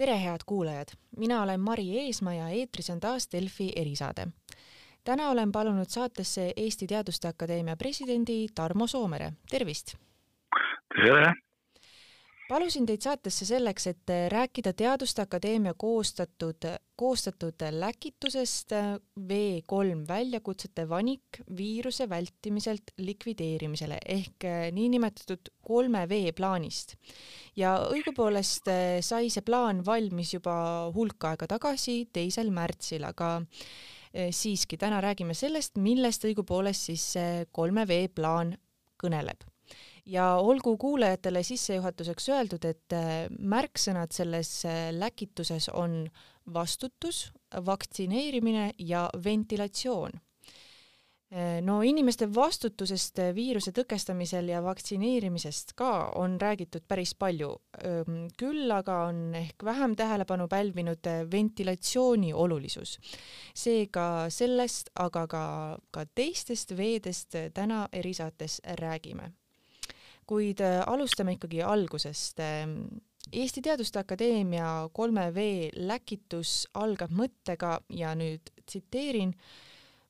tere, head kuulajad, mina olen Mari Eesmaa ja eetris on taas Delfi erisaade. täna olen palunud saatesse Eesti Teaduste Akadeemia presidendi Tarmo Soomere, tervist! tere! Palusin teid saatesse selleks, et rääkida Teaduste Akadeemia koostatud, koostatud läkitusest V3 väljakutsete vanik viiruse vältimiselt likvideerimisele ehk niinimetatud kolme V plaanist. ja õigupoolest sai see plaan valmis juba hulk aega tagasi, teisel märtsil, aga siiski täna räägime sellest, millest õigupoolest siis see kolme V plaan kõneleb ja olgu kuulajatele sissejuhatuseks öeldud, et äh, märksõnad selles äh, läkituses on vastutus, vaktsineerimine ja ventilatsioon. Äh, no inimeste vastutusest viiruse tõkestamisel ja vaktsineerimisest ka on räägitud päris palju. küll aga on ehk vähem tähelepanu pälvinud ventilatsiooni olulisus. seega sellest, aga ka, ka teistest veedest täna erisaates räägime kuid äh, alustame ikkagi algusest. Ähm, Eesti Teaduste Akadeemia kolme V läkitus algab mõttega ja nüüd tsiteerin,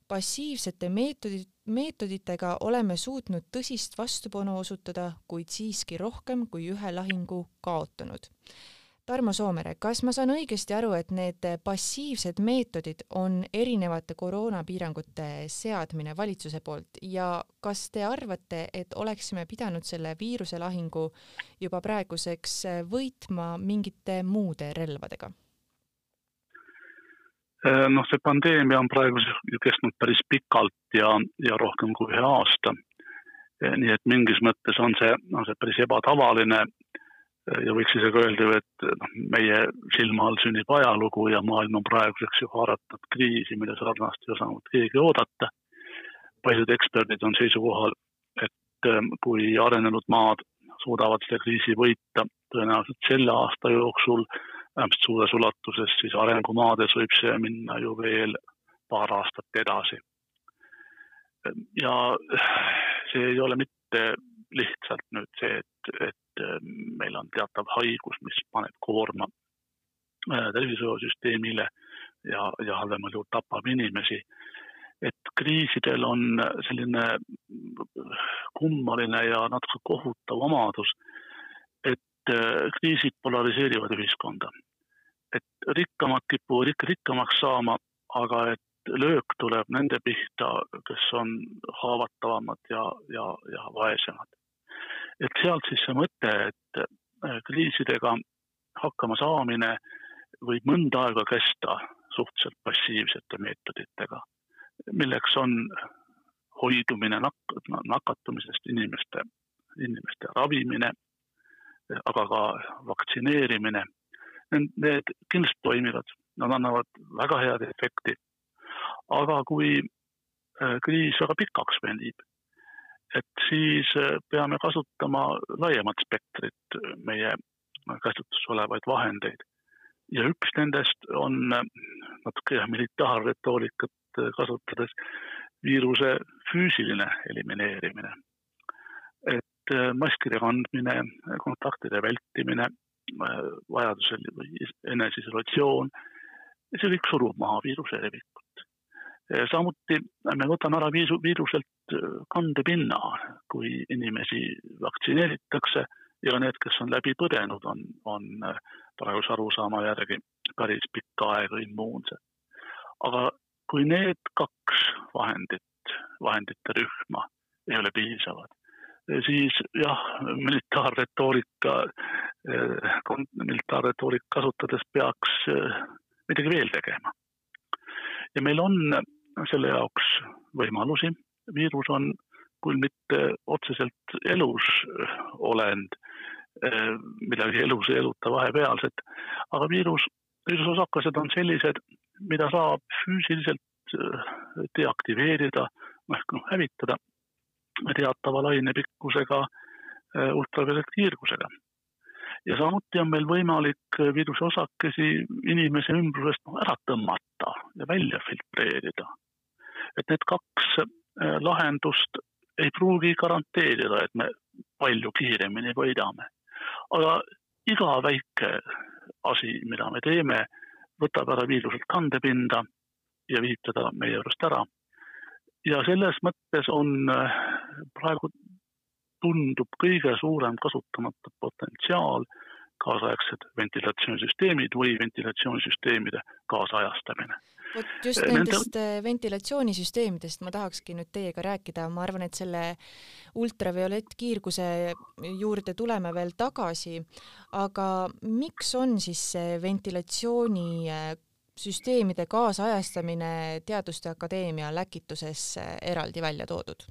passiivsete meetodid, meetoditega oleme suutnud tõsist vastupanu osutada, kuid siiski rohkem kui ühe lahingu kaotanud Tarmo Soomere, kas ma saan õigesti aru, et need passiivsed meetodid on erinevate koroonapiirangute seadmine valitsuse poolt ja kas te arvate, et oleksime pidanud selle viiruselahingu juba praeguseks võitma mingite muude relvadega? Äh, noh, see pandeemia on praegu ju kestnud päris pikalt ja, ja rohkem kui ühe aasta. Äh, nii et mingis mõttes on see, on see päris ebatavaline ja võiks isegi öelda ju, et noh, meie silma all sünnib ajalugu ja maailm on praeguseks ju haaratud kriisi, mille sarnast ei osanud keegi oodata. paljud eksperdid on seisukohal, et ähm, kui arenenud maad suudavad selle kriisi võita tõenäoliselt selle aasta jooksul vähemalt suures ulatuses, siis arengumaades võib see minna ju veel paar aastat edasi. ja see ei ole mitte lihtsalt nüüd see, et, et Äh, meil on teatav haigus, mis paneb koorma äh, tervishoiusüsteemile ja, ja halvemal juhul tapab inimesi. et kriisidel on selline kummaline ja natuke kohutav omadus, et äh, kriisid polariseerivad ühiskonda. et rikkamad kipuvad ikka rikkamaks saama, aga et löök tuleb nende pihta, kes on haavatavamad ja, ja, ja vaesemad et sealt siis see mõte, et äh, kriisidega hakkama saamine võib mõnda aega kesta suhteliselt passiivsete meetoditega, milleks on hoidumine nak-, nakatumisest, inimeste, inimeste ravimine, aga ka vaktsineerimine. Need kindlasti toimivad, nad annavad väga head efekti. aga kui äh, kriis väga pikaks venib, et siis äh, peame kasutama laiemat spektrit äh, meie käsutuses olevaid vahendeid. ja üks nendest on äh, natuke militaarretoorikat kasutades viiruse füüsiline elimineerimine. et maskide kandmine, kontaktide vältimine, vajadusel eneseisolatsioon, see kõik surub maha viiruse levikut. samuti me võtame ära viisu, viiruselt kandepinna, kui inimesi vaktsineeritakse ja need, kes on läbi põdenud, on, on äh, praeguse arusaama järgi päris pikka aega immuunsed. aga kui need kaks vahendit, vahendite rühma ei ole piisavad, siis jah, militaarretoorika, äh, militaarretoorika kasutades peaks midagi veel tegema. ja meil on selle jaoks võimalusi. Viirus on küll mitte otseselt elus olend, eh, midagi elus ei eluta vahepealset, aga viirus, viirusosakesed on sellised, mida saab füüsiliselt eh, deaktiveerida ehk noh, hävitada teatava lainepikkusega eh, ultraviolettkiirgusega ja samuti on meil võimalik viiruse osakesi inimese ümbrusest ära tõmmata ja välja filtreerida. et need kaks äh, lahendust ei pruugi garanteerida, et me palju kiiremini võidame. aga iga väike asi, mida me teeme, võtab ära viiruselt kandepinda ja viib teda meie juurest ära. ja selles mõttes on praegu tundub kõige suurem kasutamata potentsiaal kaasaegsed ventilatsioonisüsteemid või ventilatsioonisüsteemide kaasajastamine. vot just nendest Nende... Äh, ventilatsioonisüsteemidest ma tahakski nüüd teiega rääkida, ma arvan, et selle ultraviolettkiirguse juurde tuleme veel tagasi, aga miks on siis see ventilatsiooni äh, süsteemide kaasajastamine Teaduste Akadeemia läkituses äh, eraldi välja toodud?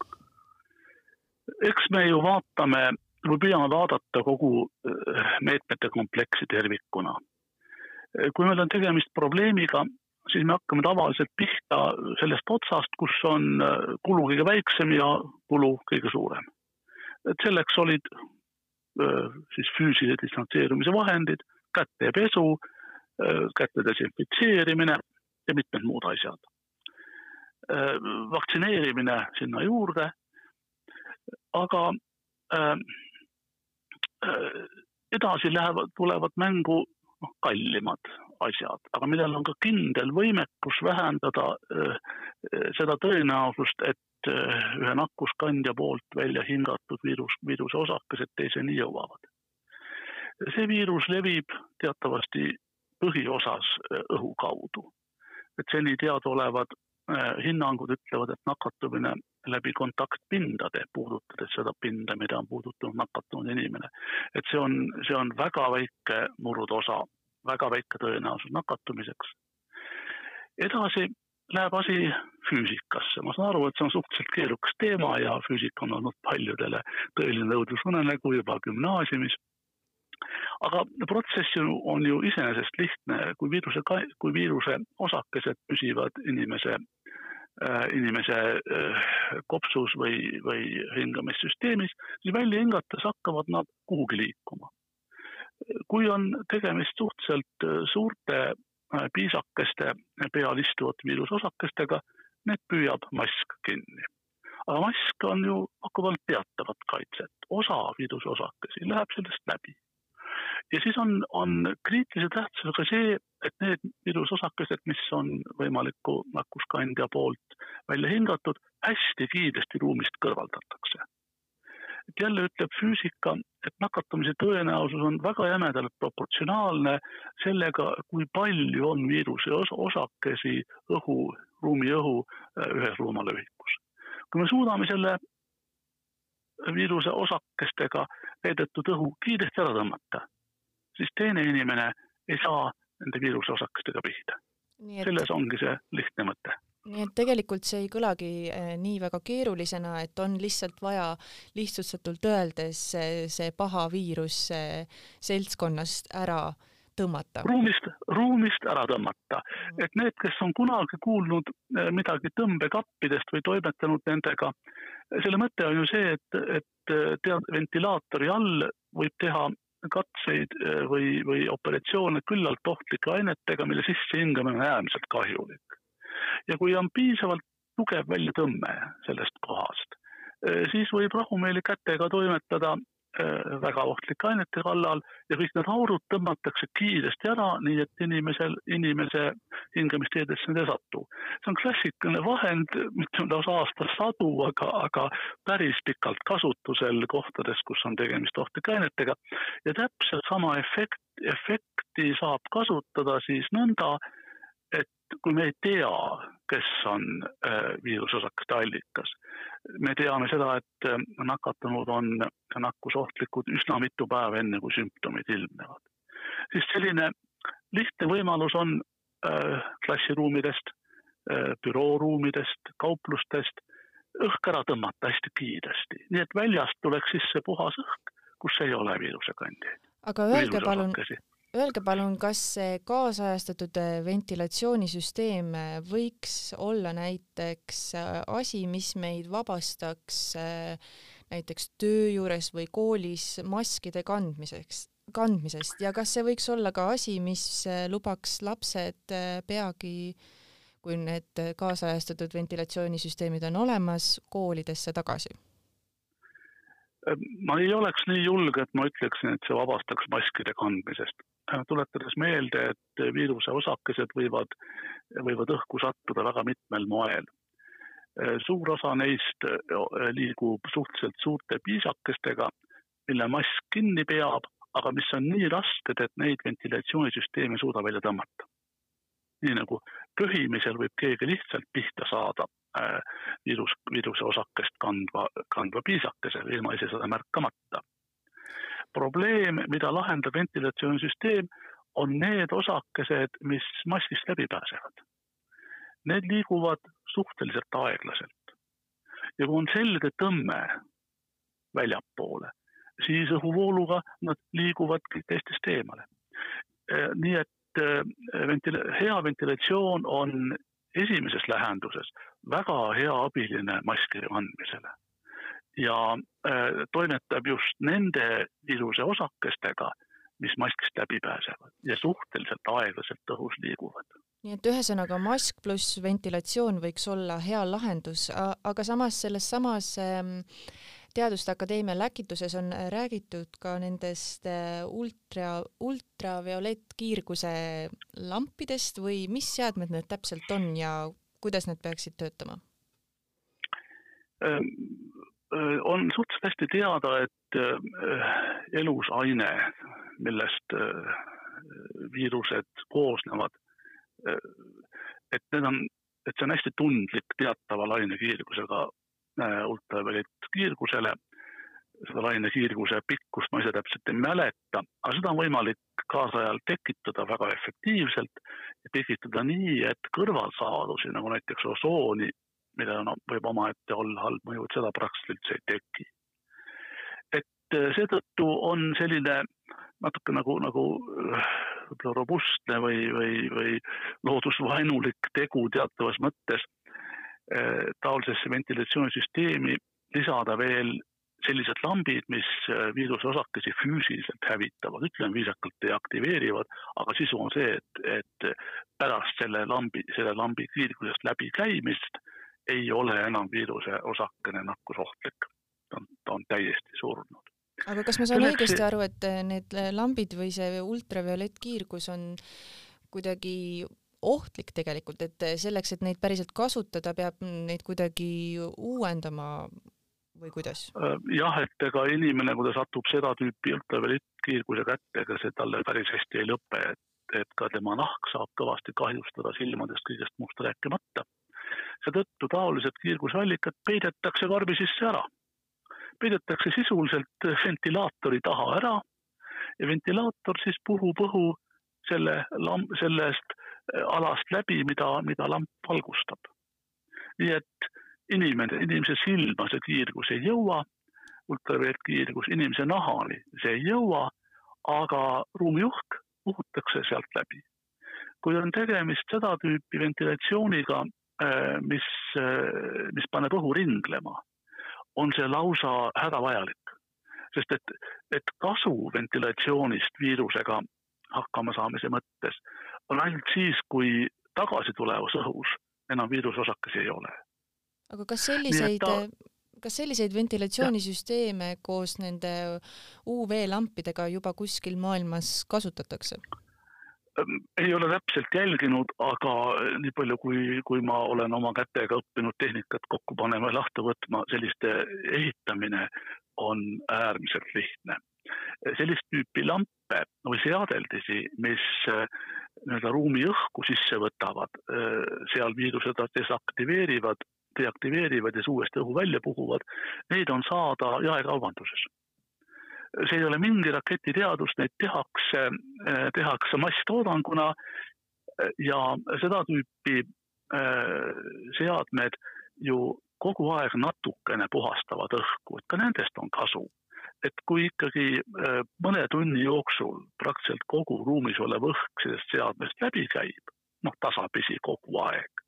eks me ju vaatame või püüame vaadata kogu äh, meetmete kompleksi tervikuna. kui meil on tegemist probleemiga, siis me hakkame tavaliselt pihta sellest otsast, kus on äh, kulu kõige väiksem ja kulu kõige suurem. et selleks olid äh, siis füüsilise distantseerumise vahendid, kätepesu, käte desinfitseerimine ja mitmed muud asjad. vaktsineerimine sinna juurde, aga Äh, edasi lähevad, tulevad mängu noh, kallimad asjad, aga millel on ka kindel võimekus vähendada äh, seda tõenäosust, et äh, ühe nakkuskandja poolt välja hingatud viirus, viiruse osakesed teiseni jõuavad. see viirus levib teatavasti põhiosas õhu kaudu. et seni teadaolevad hinnangud ütlevad, et nakatumine läbi kontaktpindade, puudutades seda pinda, mida on puudutanud nakatunud inimene. et see on, see on väga väike murdosa, väga väike tõenäosus nakatumiseks. edasi läheb asi füüsikasse, ma saan aru, et see on suhteliselt keerukas teema ja füüsika on olnud paljudele tõeline nõudlusunenägu juba gümnaasiumis. aga protsess ju on ju iseenesest lihtne, kui viiruse, kui viiruse osakesed püsivad inimese inimese äh, kopsus või, või hingamissüsteemis, siis välja hingates hakkavad nad kuhugi liikuma. kui on tegemist suhteliselt äh, suurte piisakeste peal istuvate viirusosakestega, need püüab mask kinni. aga mask on ju, pakub ainult teatavat kaitset, osa viirusosakesi läheb sellest läbi ja siis on, on kriitilise tähtsusega see, et need viirusosakesed, mis on võimaliku nakkuskandja poolt välja hingatud, hästi kiiresti ruumist kõrvaldatakse. et jälle ütleb füüsika, et nakatumise tõenäosus on väga jämedalt proportsionaalne sellega, kui palju on viiruse osakesi õhu, ruumi õhu äh, ühes ruumalõvikus. kui me suudame selle viiruse osakestega veedetud õhu kiiresti ära tõmmata siis teine inimene ei saa nende viiruseosakestega pihta. Et... selles ongi see lihtne mõte nii et tegelikult see ei kõlagi eh, nii väga keerulisena, et on lihtsalt vaja lihtsustatult öeldes see paha viirus seltskonnast ära tõmmata. ruumist, ruumist ära tõmmata, mm. et need, kes on kunagi kuulnud eh, midagi tõmbekappidest või toimetanud nendega, selle mõte on ju see, et, et eh, tead, ventilaatori all võib teha katseid eh, või, või operatsioone küllalt ohtlike ainetega, mille sissehingamine on äärmiselt kahjulik. ja kui on piisavalt tugev väljatõmme sellest kohast, siis võib rahumeeli kätega toimetada väga ohtlike ainete kallal ja kõik need aurud tõmmatakse kiiresti ära, nii et inimesel, inimese hingamisteedesse need ei satu. see on klassikaline vahend, mitte lausa aastasadu, aga, aga päris pikalt kasutusel kohtades, kus on tegemist ohtlike ainetega ja täpselt sama efekt, efekti saab kasutada siis nõnda, kui me ei tea, kes on äh, viirusosakeste allikas, me teame seda, et äh, nakatunud on nakkusohtlikud üsna mitu päeva enne, kui sümptomid ilmnevad. siis selline lihtne võimalus on äh, klassiruumidest, bürooruumidest, kauplustest õhk ära tõmmata hästi kiiresti, nii et väljast tuleks sisse puhas õhk, kus ei ole viirusekandjaid. aga öelge palun, Öelge palun, kas see kaasajastatud äh, ventilatsioonisüsteem äh, võiks olla näiteks äh, asi, mis meid vabastaks näiteks töö juures või koolis maskide kandmiseks, kandmisest ja kas see võiks olla ka asi, mis lubaks lapsed peagi, kui need kaasajastatud ventilatsioonisüsteemid on olemas, koolidesse tagasi? ma ei oleks nii julge, et ma ütleksin, et see vabastaks maskide kandmisest tuletades meelde, et viiruse osakesed võivad, võivad õhku sattuda väga mitmel moel. suur osa neist liigub suhteliselt suurte piisakestega, mille mask kinni peab, aga mis on nii rasked, et neid ventilatsioonisüsteem ei suuda välja tõmmata. nii nagu köhimisel võib keegi lihtsalt pihta saada äh, viirus, viiruse osakest kandva, kandva piisakesega ilma ise seda märkamata. Probleem, mida lahendab ventilatsioonisüsteem, on need osakesed, mis maskist läbi pääsevad. Need liiguvad suhteliselt aeglaselt ja kui on selge tõmme väljapoole, siis õhuvooluga nad liiguvadki teistest eemale. Äh, nii et äh, ventil-, hea ventilatsioon on esimeses lähenduses väga hea abiline maski kandmisele ja äh, toimetab just nende viiruse osakestega, mis maskist läbi pääsevad ja suhteliselt aeglaselt õhus liiguvad. nii et ühesõnaga mask pluss ventilatsioon võiks olla hea lahendus, aga samas selles samas ähm, Teaduste Akadeemia läkituses on räägitud ka nendest äh, ultra, ultraviolettkiirguse lampidest või mis seadmed need täpselt on ja kuidas need peaksid töötama? Ehm, äh, on suhteliselt hästi teada, et äh, elus aine, millest viirused koosnevad, et need on, et see on hästi tundlik teatava lainekiirgusega ultraviolettkiirgusele. seda lainekiirguse pikkust ma ise täpselt ei mäleta, aga seda on võimalik kaasajal tekitada väga efektiivselt ja tekitada nii, et kõrvalsaadusi nagu näiteks osooni, millel no, võib omaette olla halb mõju, et seda praktiliselt üldse ei teki. et eh, seetõttu on selline natuke nagu, nagu eh, võib-olla robustne või, või, või loodusvaenulik tegu teatavas mõttes Eh, taolisesse ventilatsioonisüsteemi lisada veel sellised lambid, mis viirusosakesi füüsiliselt hävitavad, ütleme viisakalt deaktiveerivad, aga sisu on see, et, et pärast selle lambi, selle lambi kiirgusest läbikäimist ei ole enam viiruse osakene nakkusohtlik. ta on, ta on täiesti surnud. aga kas ma saan Selleks... õigesti aru, et need lambid või see ultraviolettkiirgus on kuidagi ohtlik tegelikult, et selleks, et neid päriselt kasutada, peab neid kuidagi uuendama või kuidas? Äh, jah, et ega inimene, kui ta satub seda tüüpi ultraviolettkiirguse kätte, ega see talle päris hästi ei lõpe, et, et ka tema nahk saab kõvasti kahjustada silmadest kõigest muust rääkimata. Seetõttu taolised kiirgusallikad peidetakse karbi sisse ära. peidetakse sisuliselt ventilaatori taha ära ja ventilaator siis puhub õhu selle lamb, sellest alast läbi, mida, mida lamp valgustab. nii et inimene, inimese silma see kiirgus ei jõua, ultraviolettkiirgus inimese nahani see ei jõua, aga ruumiuhk puhutakse sealt läbi. kui on tegemist seda tüüpi ventilatsiooniga, äh, mis, äh, mis paneb õhu ringlema, on see lausa hädavajalik. sest et, et kasu ventilatsioonist viirusega hakkama saamise mõttes on ainult siis, kui tagasitulevas õhus enam viirusosakesi ei ole. aga kas selliseid ta... kas selliseid ventilatsioonisüsteeme koos nende UV-lampidega juba kuskil maailmas kasutatakse? Ei ole täpselt jälginud, aga nii palju, kui, kui ma olen oma kätega õppinud tehnikat kokku panema ja lahti võtma, selliste ehitamine on äärmiselt lihtne. sellist tüüpi lampe või seadeldisi, mis nii-öelda ruumi õhku sisse võtavad, seal viirused desaktiveerivad, deaktiveerivad ja uuesti õhu välja puhuvad, neid on saada jaekaubanduses. See ei ole mingi raketiteadus, neid tehakse, tehakse masstoodanguna ja seda tüüpi seadmed ju kogu aeg natukene puhastavad õhku, et ka nendest on kasu et kui ikkagi äh, mõne tunni jooksul praktiliselt kogu ruumis olev õhk sellest seadmest läbi käib, noh, tasapisi kogu aeg,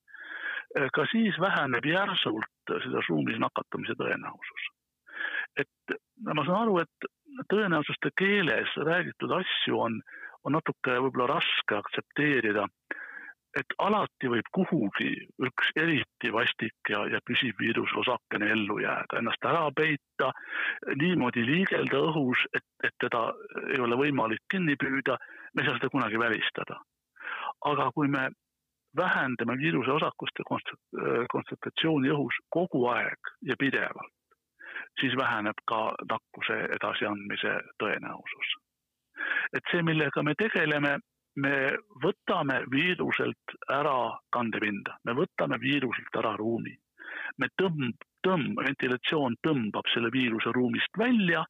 ka siis väheneb järsult selles ruumis nakatumise tõenäosus. et ma saan aru, et tõenäosuste keeles räägitud asju on, on natuke võib-olla raske aktsepteerida, et alati võib kuhugi üks eriti vastik ja, ja püsiv viirusosakene ellu jääda, ennast ära peita, niimoodi liigelda õhus, et, et teda ei ole võimalik kinni püüda, me ei saa seda kunagi välistada. aga kui me vähendame viiruse osakuste kontsentratsiooni õhus kogu aeg ja pidevalt, siis väheneb ka nakkuse edasiandmise tõenäosus. et see, millega me tegeleme, me võtame viiruselt ära kandepinda, me võtame viiruselt ära ruumi. me tõmb, tõmb, ventilatsioon tõmbab selle viiruse ruumist välja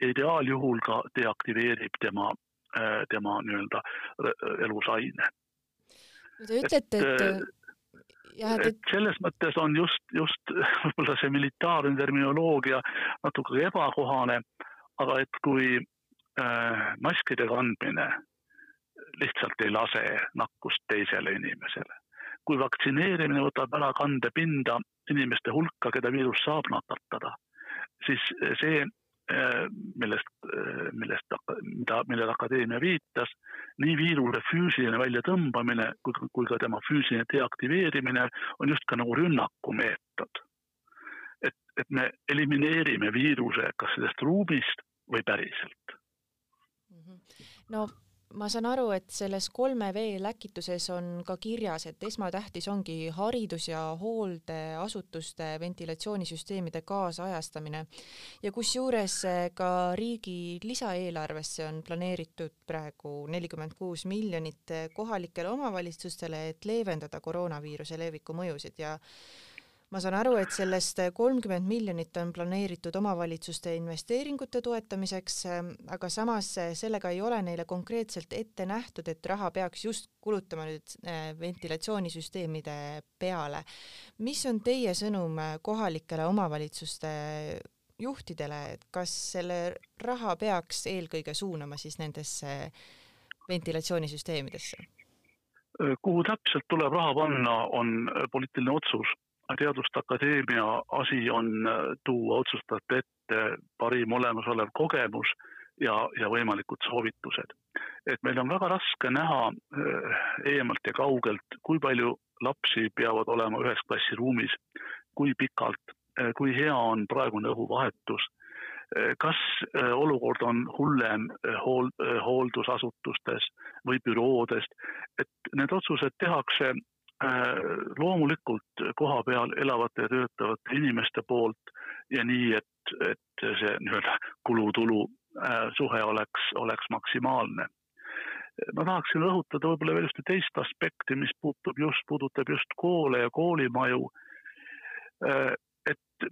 ja ideaaljuhul ka deaktiveerib tema, äh, tema nii-öelda äh, elusaine. Te ütlete, et, et äh, jah, et, selles mõttes on just, just võib-olla see militaarne terminoloogia natuke ebakohane, aga et kui äh, maskide kandmine lihtsalt ei lase nakkust teisele inimesele. kui vaktsineerimine võtab ära kandepinda inimeste hulka, keda viirus saab nakatada, siis see, millest, eh, millest, mida, millele akadeemia viitas, nii viiruse füüsiline väljatõmbamine kui, kui ka tema füüsiline deaktiveerimine on just ka nagu rünnakumeetod. et, et me elimineerime viiruse kas sellest ruumist või päriselt. No ma saan aru, et selles kolme V läkituses on ka kirjas, et esmatähtis ongi haridus- ja hooldeasutuste ventilatsioonisüsteemide kaasajastamine. Ja kusjuures ka riigi lisaeelarvesse on planeeritud praegu nelikümmend kuus miljonit kohalikele omavalitsustele, et leevendada koroonaviiruse leviku mõjusid. Ja ma saan aru, et sellest kolmkümmend miljonit on planeeritud omavalitsuste investeeringute toetamiseks, aga samas sellega ei ole neile konkreetselt ette nähtud, et raha peaks just kulutama nüüd äh, ventilatsioonisüsteemide peale. mis on teie sõnum kohalikele omavalitsuste juhtidele, et kas selle raha peaks eelkõige suunama siis nendesse ventilatsioonisüsteemidesse? kuhu täpselt tuleb raha panna, on poliitiline otsus Teaduste Akadeemia asi on äh, tuua otsustajate ette parim olemasolev kogemus ja, ja võimalikud soovitused. et meil on väga raske näha äh, eemalt ja kaugelt, kui palju lapsi peavad olema ühes klassiruumis, kui pikalt, äh, kui hea on praegune õhuvahetus, kas olukord on hullem hool, hooldusasutustes või büroodes, et need otsused tehakse loomulikult koha peal elavate ja töötavate inimeste poolt ja nii, et, et see nii-öelda kulutulu äh, suhe oleks, oleks maksimaalne. ma tahaksin rõhutada võib-olla veel ühte teist aspekti, mis puutub just, puudutab just koole ja koolimaju. Äh, et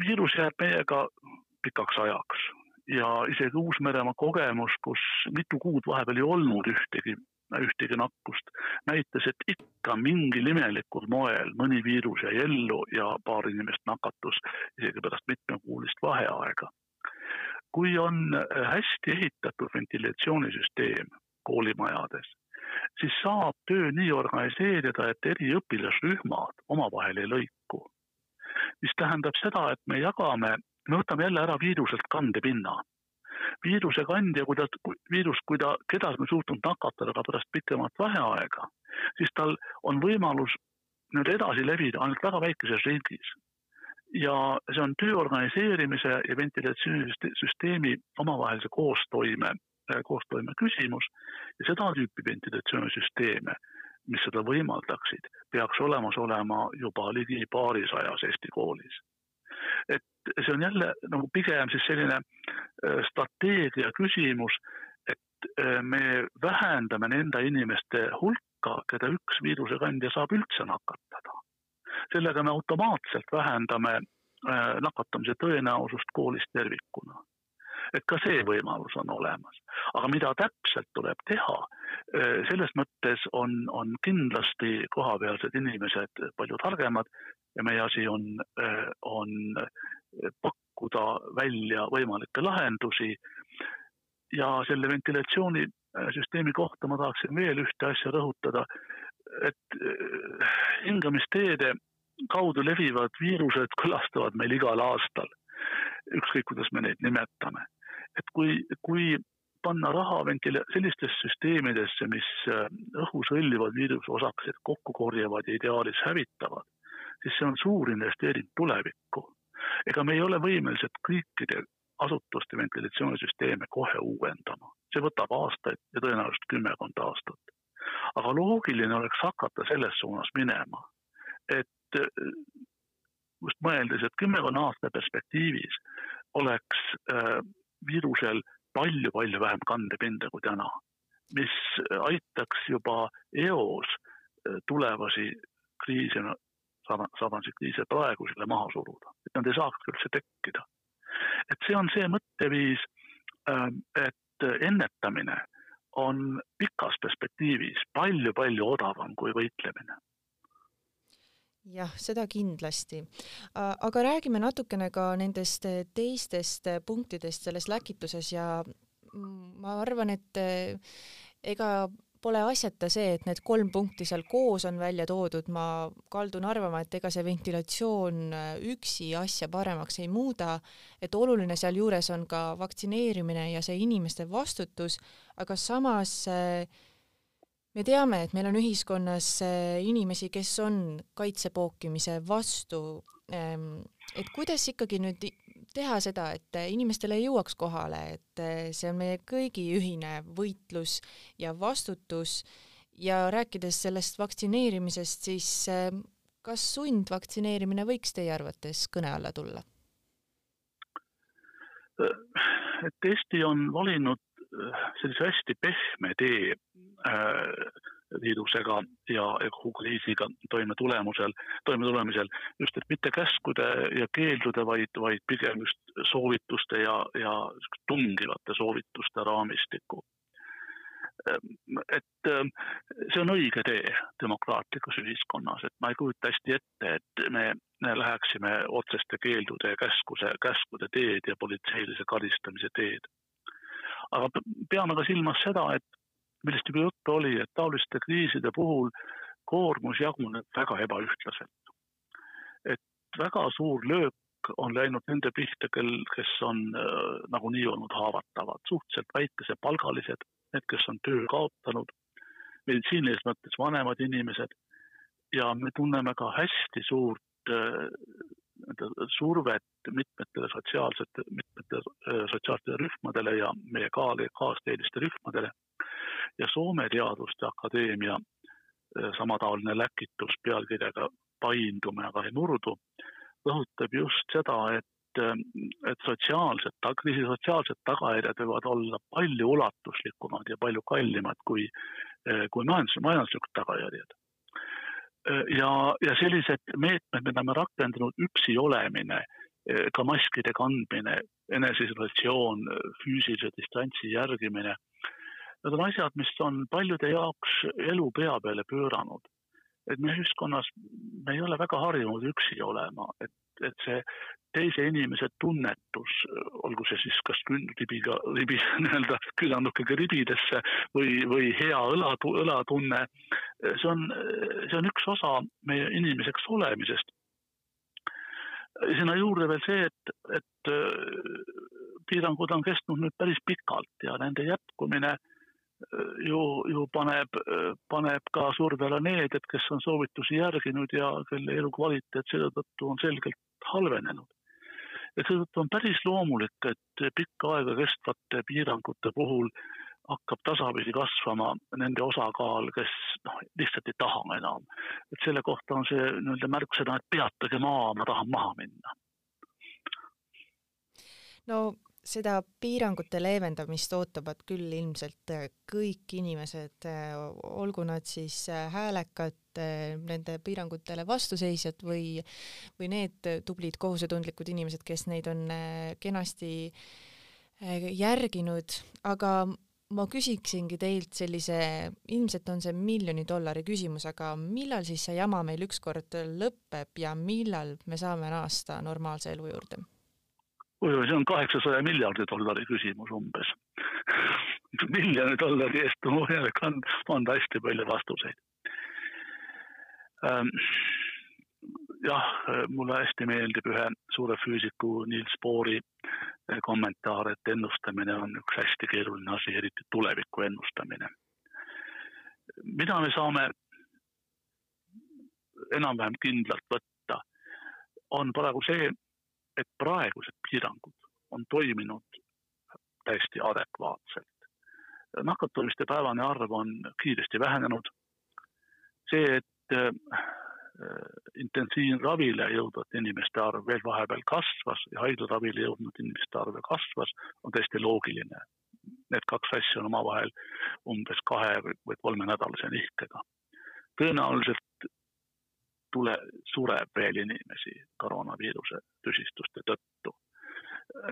viirus jääb meiega pikaks ajaks ja isegi Uus-Meremaa kogemus, kus mitu kuud vahepeal ei olnud ühtegi ühtegi nakkust, näitas, et ikka mingil imelikul moel mõni viirus jäi ellu ja paar inimest nakatus isegi pärast mitmekuulist vaheaega. kui on hästi ehitatud ventilatsioonisüsteem koolimajades, siis saab töö nii organiseerida, et eri õpilasrühmad omavahel ei lõiku. mis tähendab seda, et me jagame, me võtame jälle ära viiruselt kandepinna viirusekandja, kui ta, viirus, kui ta kedagi on suutnud nakatada ka pärast pikemat vaheaega, siis tal on võimalus nüüd edasi levida ainult väga väikeses ringis. ja see on töö organiseerimise ja ventilatsioonisüsteemi omavahelise koostoime, koostoime küsimus ja seda tüüpi ventilatsioonisüsteeme, mis seda võimaldaksid, peaks olemas olema juba ligi paarisajas Eesti koolis et see on jälle nagu pigem siis selline strateegia küsimus, et me vähendame nende inimeste hulka, keda üks viirusekandja saab üldse nakatada. sellega me automaatselt vähendame äh, nakatamise tõenäosust koolis tervikuna et ka see võimalus on olemas. aga mida täpselt tuleb teha, selles mõttes on, on kindlasti kohapealsed inimesed palju targemad ja meie asi on, on pakkuda välja võimalikke lahendusi. ja selle ventilatsioonisüsteemi kohta ma tahaksin veel ühte asja rõhutada, et hingamisteede kaudu levivad viirused külastavad meil igal aastal, ükskõik kuidas me neid nimetame. Et kui, kui panna raha ventila-, sellistesse süsteemidesse, mis äh, õhus hõljuvad viirusosakesed kokku korjavad ja ideaalis hävitavad, siis see on suur investeering tulevikku. ega me ei ole võimelised kõikide asutuste ventilatsioonisüsteeme kohe uuendama, see võtab aastaid ja tõenäoliselt kümmekond aastat. aga loogiline oleks hakata selles suunas minema, et just mõeldes, et kümmekonna aasta perspektiivis oleks äh, viirusel palju-palju vähem kandepinda kui täna, mis aitaks juba eos äh, tulevasi kriise, sarnaseid kriise praegu selle maha suruda, et nad ei saaks üldse tekkida. et see on see mõtteviis, äh, et ennetamine on pikas perspektiivis palju-palju odavam kui võitlemine jah, seda kindlasti. aga räägime natukene ka nendest teistest punktidest selles läkituses ja ma arvan, et eh, ega pole asjata see, et need kolm punkti seal koos on välja toodud, ma kaldun arvama, et ega see ventilatsioon eh, üksi asja paremaks ei muuda, et oluline sealjuures on ka vaktsineerimine ja see inimeste vastutus, aga samas äh, me teame, et meil on ühiskonnas äh, inimesi, kes on kaitsepookimise vastu. Ähm, et kuidas ikkagi nüüd teha seda, et inimestele jõuaks kohale, et äh, see on meie kõigi ühine võitlus ja vastutus ja rääkides sellest vaktsineerimisest, siis äh, kas sundvaktsineerimine võiks teie arvates kõne alla tulla? Eesti on valinud sellise hästi pehme tee Äh, viirusega ja, ja kogu kriisiga toime tulemusel, toime tulemisel just, et mitte käskude ja keeldude, vaid, vaid pigem just soovituste ja, ja tungivate soovituste raamistikku. Et ähm, see on õige tee demokraatlikus ühiskonnas, et ma ei kujuta hästi ette, et me läheksime otseste keeldude ja käskuse, käskude teed ja politseilise karistamise teed. Aga peame ka silmas seda, et millest juba juttu oli, et taoliste kriiside puhul koormus jaguneb väga ebaühtlaselt. et väga suur löök on läinud nende pihta, kel, kes on äh, nagunii olnud haavatavad, suhteliselt väikesepalgalised, need, kes on töö kaotanud, meditsiinilises mõttes vanemad inimesed ja me tunneme ka hästi suurt äh, survet mitmetele sotsiaalsete, mitmetele sotsiaalsetele rühmadele ja meie kaal-, kaasteeliste rühmadele ja Soome Teaduste Akadeemia samataoline läkitus pealkirjaga Paindume, aga ei murdu, rõhutab just seda, et, et sotsiaalsed, kriisi sotsiaalsed tagajärjed võivad olla palju ulatuslikumad ja palju kallimad kui, kui majandus, majanduslikud tagajärjed. Ja, ja sellised meetmed, mida me rakendanud, üksi olemine, ka maskide kandmine, eneseisolatsioon, füüsilise distantsi järgimine Need on asjad, mis on paljude jaoks elu pea peale pööranud. et me ühiskonnas, me ei ole väga harjunud üksi olema, et, et see teise inimese tunnetus, olgu see siis kas ribiga, ribi nii-öelda küünarnukiga ribidesse või, või hea õla, õlatunne, see on, see on üks osa meie inimeseks olemisest. sinna juurde veel see, et, et piirangud on kestnud nüüd päris pikalt ja nende jätkumine äh, ju, ju paneb, paneb ka surve alla need, et kes on soovitusi järginud ja kelle elukvaliteet selle tõttu on selgelt halvenenud. et seetõttu on päris loomulik, et pikka aega kestvate piirangute puhul hakkab tasapisi kasvama nende osakaal, kes noh, lihtsalt ei taha enam. et selle kohta on see nii-öelda märksõna, et peatage maa, ma tahan maha minna. no seda piirangute leevendamist ootavad küll ilmselt äh, kõik inimesed, äh, olgu nad siis äh, häälekad, nende piirangutele vastuseisjad või, või need tublid kohusetundlikud inimesed, kes neid on kenasti järginud, aga ma küsiksingi teilt sellise, ilmselt on see miljoni dollari küsimus, aga millal siis see jama meil ükskord lõpeb ja millal me saame naasta normaalse elu juurde? See on kaheksasaja miljardi dollari küsimus umbes. Miljoni dollari eest on võimalik anda hästi palju vastuseid. Ähm, jah, mulle hästi meeldib ühe suure füüsiku Niels Bohri kommentaar, et ennustamine on üks hästi keeruline asi, eriti tuleviku ennustamine. mida me saame enam-vähem kindlalt võtta, on praegu see, et praegused piirangud on toiminud täiesti adekvaatselt. nakatumiste päevane arv on kiiresti vähenenud. see, et äh, intensiivravile jõudvate inimeste arv veel vahepeal kasvas ja haiglaravile jõudnud inimeste arv kasvas, on täiesti loogiline. Need kaks asja on omavahel umbes kahe või kolmenädalase nihkega. tõenäoliselt tule, sureb veel inimesi koroonaviiruse tüsistuste tõttu.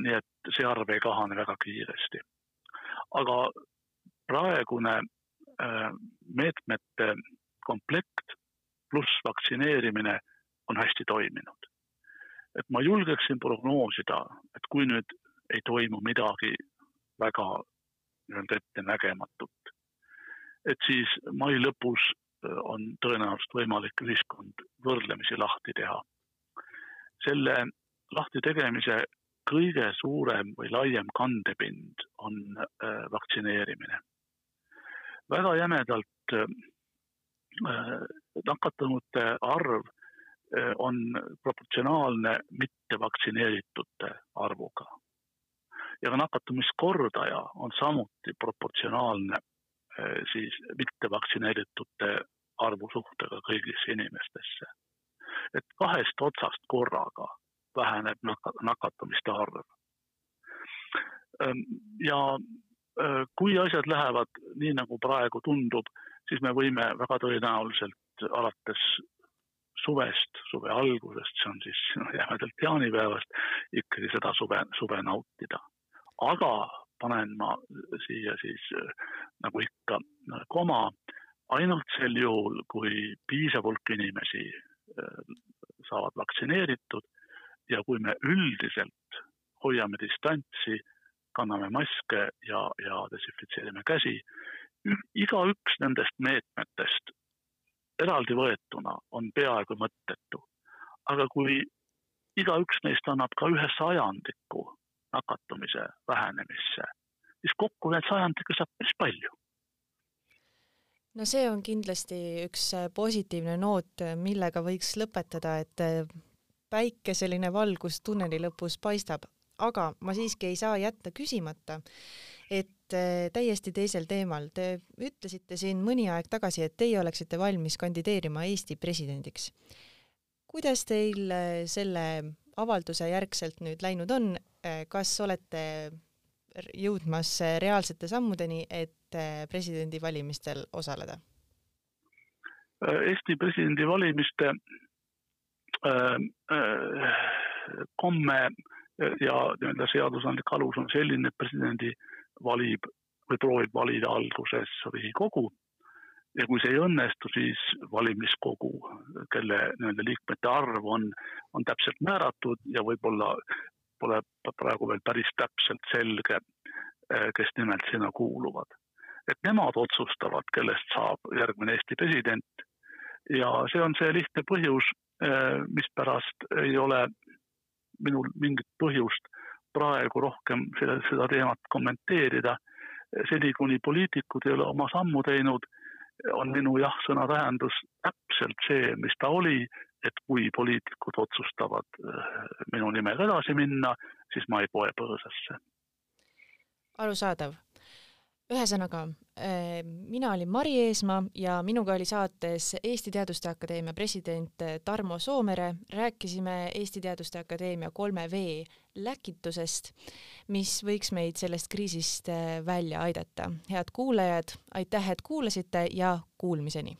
nii et see arv ei kahane väga kiiresti. aga praegune äh, meetmete komplekt pluss vaktsineerimine on hästi toiminud. et ma julgeksin prognoosida, et kui nüüd ei toimu midagi väga nii-öelda ettenägematut, et siis mai lõpus on tõenäoliselt võimalik ühiskond võrdlemisi lahti teha. selle lahti tegemise kõige suurem või laiem kandepind on äh, vaktsineerimine. väga jämedalt äh, nakatunute arv äh, on proportsionaalne mittevaktsineeritute arvuga. ja ka nakatumiskordaja on samuti proportsionaalne siis mittevaktsineeritute arvu suhtega kõigisse inimestesse. et kahest otsast korraga väheneb nakatumiste arv. Ähm, ja äh, kui asjad lähevad nii, nagu praegu tundub, siis me võime väga tõenäoliselt alates suvest, suve algusest, see on siis noh, jämedalt jaanipäevast, ikkagi seda suve, suve nautida. aga panen ma siia siis nagu ikka koma ainult sel juhul, kui piisav hulk inimesi äh, saavad vaktsineeritud ja kui me üldiselt hoiame distantsi, kanname maske ja, ja desinfitseerime käsi. igaüks nendest meetmetest eraldi võetuna on peaaegu mõttetu. aga kui igaüks neist annab ka ühe sajandiku nakatumise vähenemisse, siis kokku need sajandikku saab päris palju. No see on kindlasti üks äh, positiivne noot, äh, millega võiks lõpetada, et äh, päikeseline valgus tunneli lõpus paistab, aga ma siiski ei saa jätta küsimata, et täiesti teisel teemal, te ütlesite siin mõni aeg tagasi, et teie oleksite valmis kandideerima Eesti presidendiks. kuidas teil selle avalduse järgselt nüüd läinud on, kas olete jõudmas reaalsete sammudeni, et eh, presidendivalimistel osaleda? Eesti presidendivalimiste äh, äh, komme ja nii-öelda seadusandlik alus on selline, et presidendi valib või proovib valida alguses Riigikogu ja kui see ei õnnestu, siis valimiskogu, kelle nii-öelda liikmete arv on, on täpselt määratud ja võib-olla pole praegu veel päris täpselt selge, eh, kes nimelt sinna kuuluvad. Et nemad otsustavad, kellest saab järgmine Eesti president ja see on see lihtne põhjus, eh, mispärast ei ole minul mingit põhjust praegu rohkem seda, seda teemat kommenteerida. seni, kuni poliitikud ei ole oma sammu teinud, on minu jah-sõna tähendus täpselt see, mis ta oli et kui poliitikud otsustavad äh, minu nimel edasi minna, siis ma ei poe põõsasse. arusaadav. Ühesõnaga, äh, mina olin Mari Eesmaa ja minuga oli saates Eesti Teaduste Akadeemia president Tarmo Soomere, rääkisime Eesti Teaduste Akadeemia kolme V läkitusest, mis võiks meid sellest kriisist äh, välja aidata. head kuulajad, aitäh, et kuulasite ja kuulmiseni!